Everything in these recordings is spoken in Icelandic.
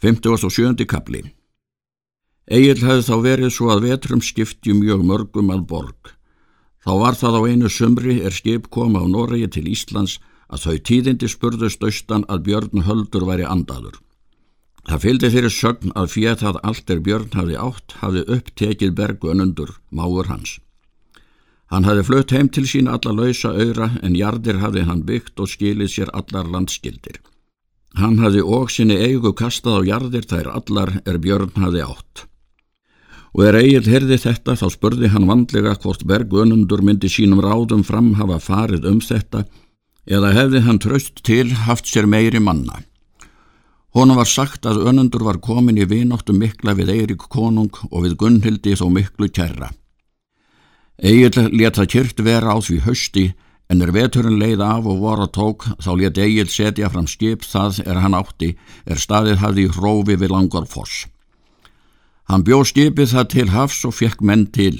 57. kapli Egil hefði þá verið svo að vetrum skipti mjög mörgum að borg. Þá var það á einu sumri er skip koma á Noregi til Íslands að þau tíðindi spurðust austan að Björn Höldur væri andaður. Það fylgdi fyrir sögn að fyrir það allt er Björn hafi átt hafi upptekið bergunundur, máur hans. Hann hafi flutt heim til sín alla lausa auðra en jardir hafi hann byggt og skilið sér allar landskildir. Hann hafði og sinni eigu kastað á jarðir þær allar er Björn hafði átt. Og er eigil herði þetta þá spurði hann vandlega hvort bergunundur myndi sínum ráðum fram hafa farið um þetta eða hefði hann tröst til haft sér meiri manna. Honum var sagt að önundur var komin í vinóttu mikla við Eirik konung og við Gunnhildi þó miklu kærra. Egil leta kyrkt vera á því hausti en er veturinn leið af og voru að tók þá let Egil setja fram skip það er hann átti er staðið hafði í hrófi við langar foss. Hann bjó skipið það til hafs og fekk menn til.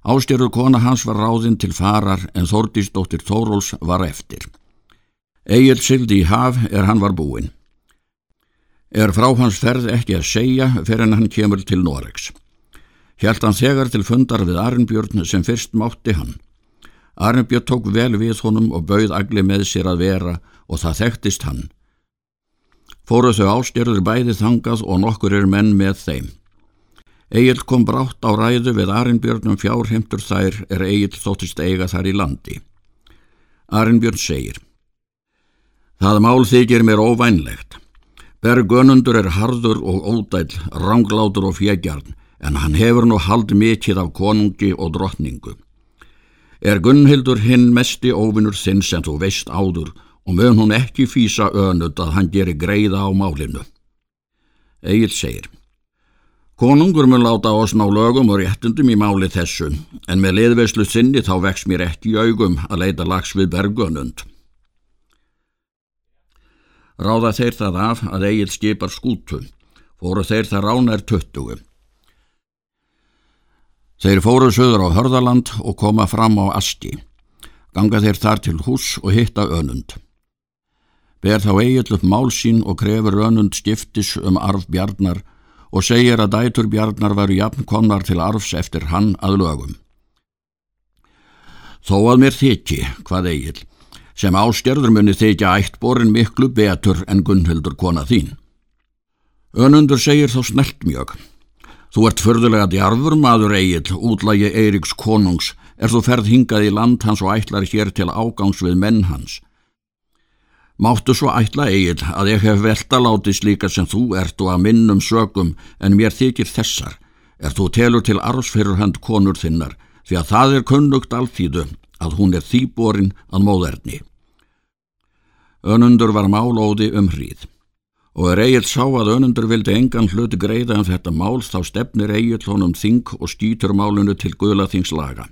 Ástyrur kona hans var ráðinn til farar en Þordísdóttir Þóróls var eftir. Egil sildi í haf er hann var búinn. Er frá hans ferð ekki að segja fyrir en hann kemur til Noregs. Hjælt hann þegar til fundar við Arnbjörn sem fyrst mátti hann. Arnbjörn tók vel við honum og bauð agli með sér að vera og það þekktist hann. Fóru þau ástjörður bæði þangað og nokkur er menn með þeim. Egil kom brátt á ræðu við Arnbjörnum fjárheimtur þær er Egil þóttist eiga þar í landi. Arnbjörn segir Það mál þykir mér óvænlegt. Bergönundur er harður og ódæl, ránglátur og fjegjarn, en hann hefur nú hald mikið af konungi og drottningu. Er Gunnhildur hinn mesti óvinnur þinn sem þú veist áður og mun hún ekki fýsa önud að hann geri greiða á málinu. Egil segir Konungur mun láta oss ná lögum og réttundum í máli þessu en með liðveislu sinni þá vex mér ekki í augum að leita lags við bergunund. Ráða þeir það af að Egil skipar skútu, fóru þeir það ránar töttugum. Þeir fóru söður á Hörðaland og koma fram á Asti. Ganga þeir þar til hús og hitta önund. Ber þá eigill upp mál sín og krefur önund skiptis um arf bjarnar og segir að dætur bjarnar varu jafn komnar til arfs eftir hann að lögum. Þó að mér þykji, hvað eigill, sem ástjörður muni þykja ættborin miklu betur en Gunnhildur kona þín. Önundur segir þá snelt mjög. Þú ert förðulega djarfur maður eigil, útlægi Eiriks konungs, er þú ferð hingað í land hans og ætlar hér til ágangs við menn hans. Máttu svo ætla eigil að ég hef velta látið slíka sem þú ert og að minnum sögum en mér þykir þessar, er þú telur til arfsfyrurhand konur þinnar, því að það er kunnugt alþýðu að hún er þýborin að móðerni. Önundur var málóði um hríð og er Egil sá að önundur vildi engan hlut greiða en um þetta mál þá stefnir Egil honum þing og skýtur málunu til guðlaþingslaga.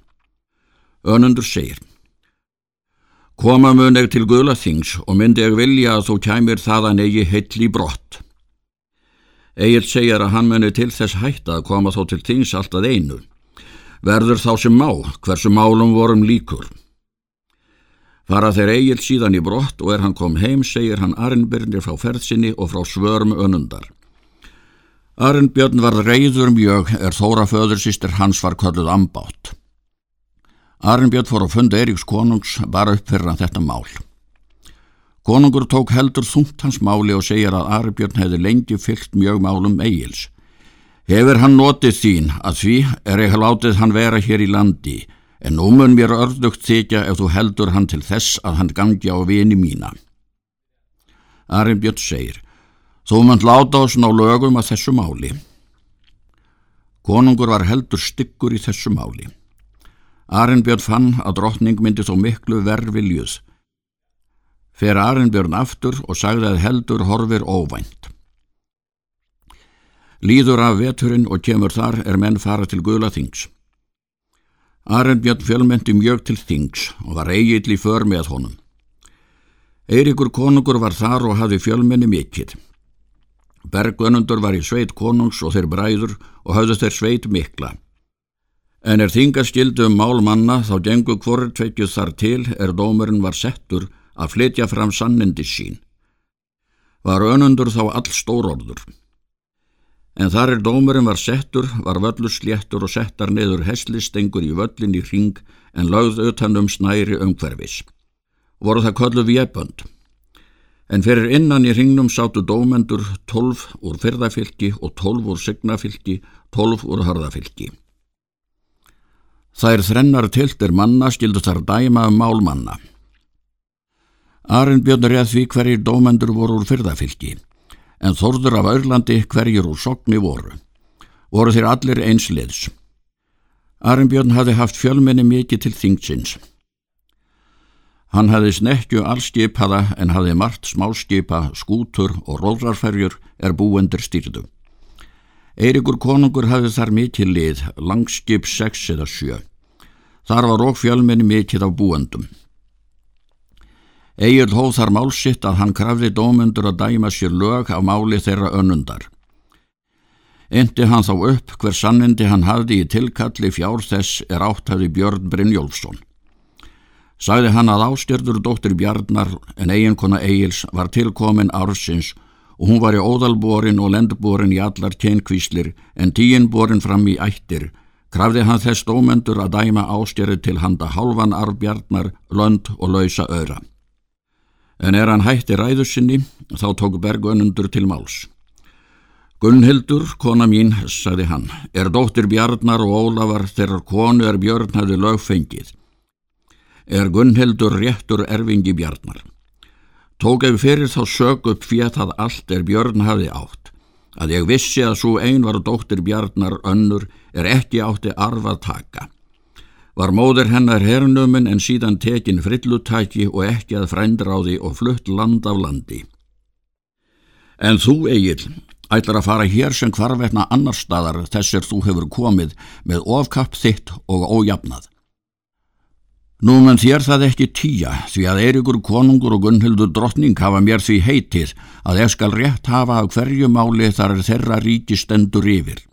Önundur segir Koma mun eg til guðlaþings og myndi eg vilja að þú kæmir þaðan eigi heill í brott. Egil segir að hann muni til þess hætta að koma þó til þings alltaf einu. Verður þá sem má, hversu málum vorum líkur. Fara þeir eigil síðan í brott og er hann kom heim segir hann Arnbjörnir frá ferðsinni og frá svörm önundar. Arnbjörn var reyður mjög er þóra föðursýstir hans var kölluð ambátt. Arnbjörn fór á fund Eiríks konungs bara upp fyrir þetta mál. Konungur tók heldur þungt hans máli og segir að Arnbjörn hefði lengi fyllt mjög málum eigils. Hefur hann notið þín að því er ekki látið hann vera hér í landi en nú mun mér ördugt þykja ef þú heldur hann til þess að hann gangi á vini mína. Arnbjörn segir, þú mun láta oss ná lögum að þessu máli. Konungur var heldur styggur í þessu máli. Arnbjörn fann að drottning myndi þó miklu verðviljuð. Fer Arnbjörn aftur og sagði að heldur horfir óvænt. Líður af veturinn og kemur þar er menn fara til Guðlaþings. Arnbjörn fjölmenti mjög til þings og var eigill í för með honum. Eirikur konungur var þar og hafði fjölmenni mikill. Bergönundur var í sveit konungs og þeir bræður og hafði þeir sveit mikla. En er þingaskildu um mál manna þá gengu hvorr tveikjuð þar til er dómurinn var settur að flytja fram sannindi sín. var önundur þá all stórorður. En þar er dómurinn var settur, var völlur sléttur og settar neður heslistengur í völlin í ring en lögð utan um snæri umhverfis. Voru það kollu viðbönd. En fyrir innan í ringnum sátu dómendur tólf úr fyrðafylki og tólf úr signafylki, tólf úr harðafylki. Þær þrennar tiltir manna skildu þar dæma um málmanna. Arinn björnur ég því hverjir dómendur voru úr fyrðafylki en þorður af Örlandi hverjir úr sokni voru. Voru þeir allir einsliðs. Arnbjörn hafði haft fjölmenni mikið til þingsins. Hann hafði snekju allskipaða en hafði margt smáskipa, skútur og róðrarferjur er búendur stýrdu. Eirikur konungur hafði þar mikið lið, langskip 6 eða 7. Þar var okk fjölmenni mikið af búendum. Egil hóð þar málsitt að hann krafði dómundur að dæma sér lög af máli þeirra önnundar. Endi hann þá upp hver sannindi hann hafði í tilkalli fjár þess er áttæði Björn Brynjólfsson. Sæði hann að ástjörður dóttir Bjarnar en eiginkona Egils var tilkomin ársins og hún var í óðalborin og lendborin í allar keinkvíslir en tíinborin fram í ættir, krafði hann þess dómendur að dæma ástjörðu til handa hálfan arbjarnar, lönd og lausa öra en er hann hætti ræðu sinni þá tók bergunundur til máls. Gunnhildur, kona mín, sagði hann, er dóttir Bjarnar og Ólafar þegar konu er Björn hefði lögfengið. Er Gunnhildur réttur erfingi Bjarnar. Tók ef fyrir þá sög upp fjett að allt er Björn hafi átt. Að ég vissi að svo ein var dóttir Bjarnar önnur er ekki átti arfað taka. Var móður hennar hernumin en síðan tekin frillutæki og ekki að frændráði og flutt land af landi. En þú, Egil, ætlar að fara hér sem hvarvetna annar staðar þessir þú hefur komið með ofkapp þitt og ójafnað. Nú menn þér það ekki tíja því að Eirikur konungur og Gunnhildur drottning hafa mér því heitið að ég skal rétt hafa af hverju máli þar þeirra ríki stendur yfir.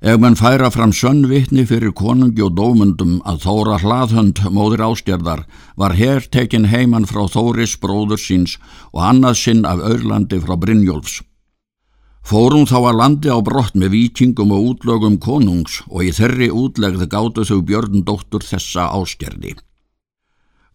Ef mann færa fram sönnvitni fyrir konungi og dómundum að Þóra hlaðhönd móður ástjörðar var hér tekin heimann frá Þóris bróður síns og annað sinn af Örlandi frá Brynjólfs. Fórum þá að landi á brott með vikingum og útlögum konungs og í þerri útlegð gáttu þau björndóttur þessa ástjörði.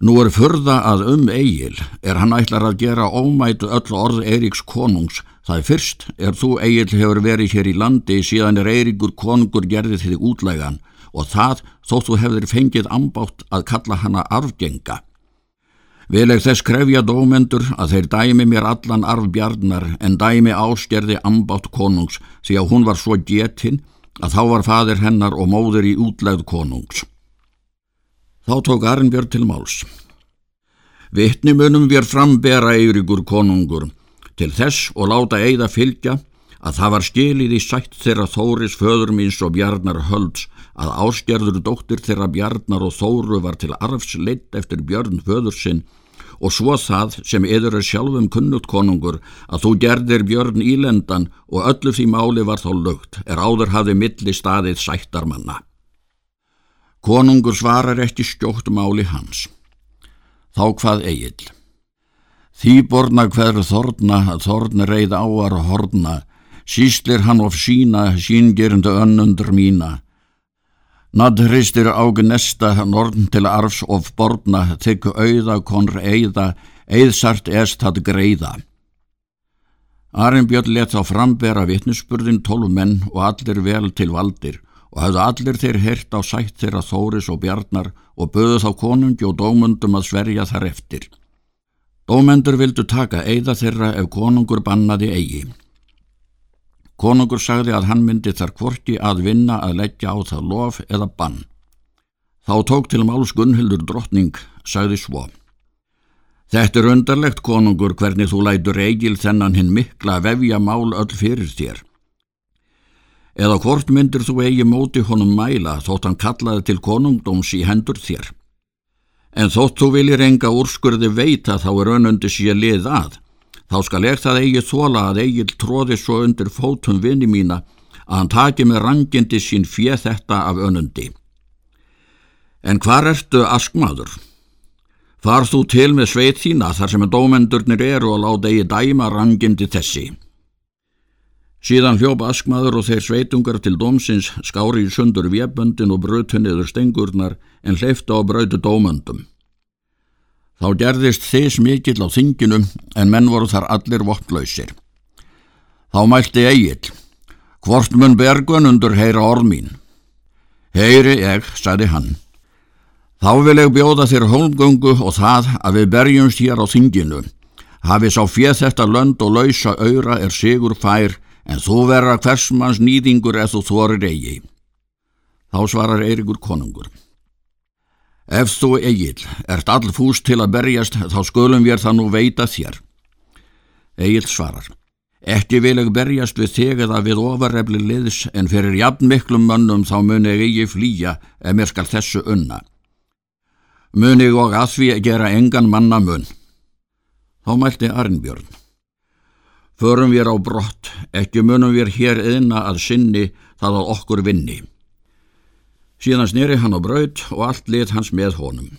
Nú er förða að um eigil er hann ætlar að gera ómætu öll orð Eiríks konungs Það er fyrst er þú eigil hefur verið hér í landi síðan er Eiríkur konungur gerði þig útlægan og það þótt þú hefur fengið ambátt að kalla hana arfgenga. Vil ekki þess krefja dómendur að þeir dæmi mér allan arfbjarnar en dæmi áskerði ambátt konungs því að hún var svo getinn að þá var fadir hennar og móður í útlæð konungs. Þá tók Arnbjörn til máls. Vittnimunum við frambera Eiríkur konungur til þess og láta eigða fylgja að það var skilið í sætt þeirra Þóris föður míns og Bjarnar Hölds að áskerður dóttir þeirra Bjarnar og Þóru var til arfs leitt eftir Björn föður sinn og svo það sem yður er sjálfum kunnut konungur að þú gerðir Björn ílendan og öllu því máli var þá lögt er áður hafi milli staðið sættarmanna. Konungur svarar ekki skjótt máli hans. Þá hvað eigill? Því borna hver þorna, þorna reið áar horna, síslir hann of sína, síngerindu önnundur mína. Nadd hristir ág nesta, norn til arfs of borna, þykku auða konr eiða, eiðsart est hatt greiða. Arnbjörn let þá frambera vittnesspurðin tólf menn og allir vel til valdir og hafðu allir þeir hert á sætt þeirra Þóris og Bjarnar og böðu þá konungi og dómundum að sverja þar eftir. Dómendur vildu taka eigða þeirra ef konungur bannaði eigi. Konungur sagði að hann myndi þar kvorki að vinna að leggja á það lof eða bann. Þá tók til máls Gunnhildur drottning, sagði svo. Þetta er undarlegt konungur hvernig þú lætur eigil þennan hinn mikla vefja mál öll fyrir þér. Eða hvort myndir þú eigi móti honum mæla þótt hann kallaði til konungdóms í hendur þér. En þótt þú viljir enga úrskurði veita þá er önundi sér lið að. Þá skal ég það eigi þóla að eigil tróði svo undir fótum vini mína að hann taki með rangindi sín fjeð þetta af önundi. En hvar ertu askmaður? Far þú til með sveit þína þar sem dómendurnir eru og láta eigi dæma rangindi þessi. Síðan hljópa askmaður og þeir sveitungar til dómsins skári í sundur vjeböndin og brötu niður stengurnar en hleyfta á brötu dómöndum. Þá gerðist þess mikill á þinginu en menn voru þar allir vopplausir. Þá mælti Egil, hvort mun bergun undur heyra orð mín. Heyri ég, sagði hann. Þá vil ég bjóða þér hólmgöngu og það að við berjumst hér á þinginu. Hafi sá fjöð þetta lönd og lausa auðra er sigur fær, en þú verra hversmanns nýðingur eða þú þorir eigi. Þá svarar Eirikur konungur. Ef þú eigil, ert all fús til að berjast, þá skulum við það nú veita þér. Egil svarar. Ekki vil ég berjast við þig eða við ofarrefli liðs, en fyrir jafn miklum mönnum þá mun ég eigi flýja ef mér skal þessu unna muni og að því gera engan manna mun. Þá mælti Arnbjörn. Förum við á brott, ekki munum við hér eðna að sinni það að okkur vinni. Síðan snýri hann á braut og allt lit hans með honum.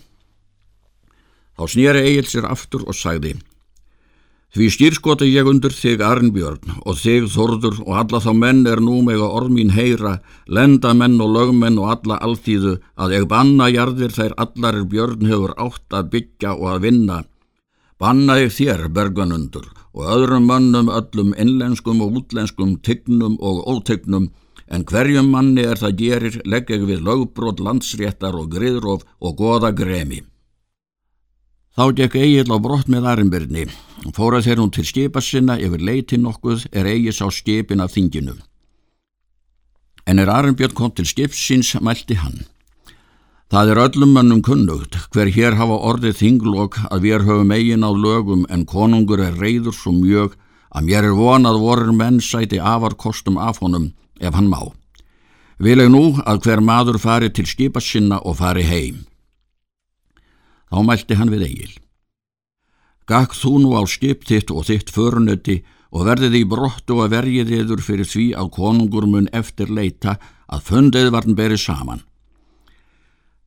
Þá snýri Egil sér aftur og sagði Því stýrskota ég undir þig Arnbjörn og þig Þordur og alla þá menn er nú meg að orð mín heyra, lendamenn og lögmenn og alla alltíðu að ég banna jarðir þær allar er Björn hefur átt að byggja og að vinna. Banna ég þér berganundur og öðrum mannum öllum innlenskum og útlenskum tygnum og ótygnum en hverjum manni er það gerir legg ég við lögbrót landsréttar og griðróf og goða gremi. Þá gekk Egil á brott með Arimbyrni. Fóra þeir hún til skipa sinna yfir leiti nokkuð er Egil sá skipin af þinginu. En er Arimbjörn kom til skipsins mælti hann. Það er öllum mannum kunnugt hver hér hafa orðið þinglokk að við höfum eigin á lögum en konungur er reyður svo mjög að mér er vonað vorur menn sæti afarkostum af honum ef hann má. Vil ég nú að hver maður fari til skipa sinna og fari heim. Þá mælti hann við eigil. Gakk þú nú á skip þitt og þitt förunöti og verðið í brottu að verjið yður fyrir því að konungur mun eftir leita að fundið varn berið saman.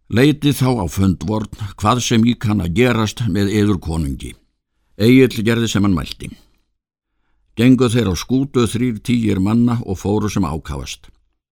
Leitið þá á fundvorn hvað sem ég kann að gerast með yður konungi. Egil gerði sem hann mælti. Genguð þeir á skútu þrýr týjir manna og fóru sem ákavast.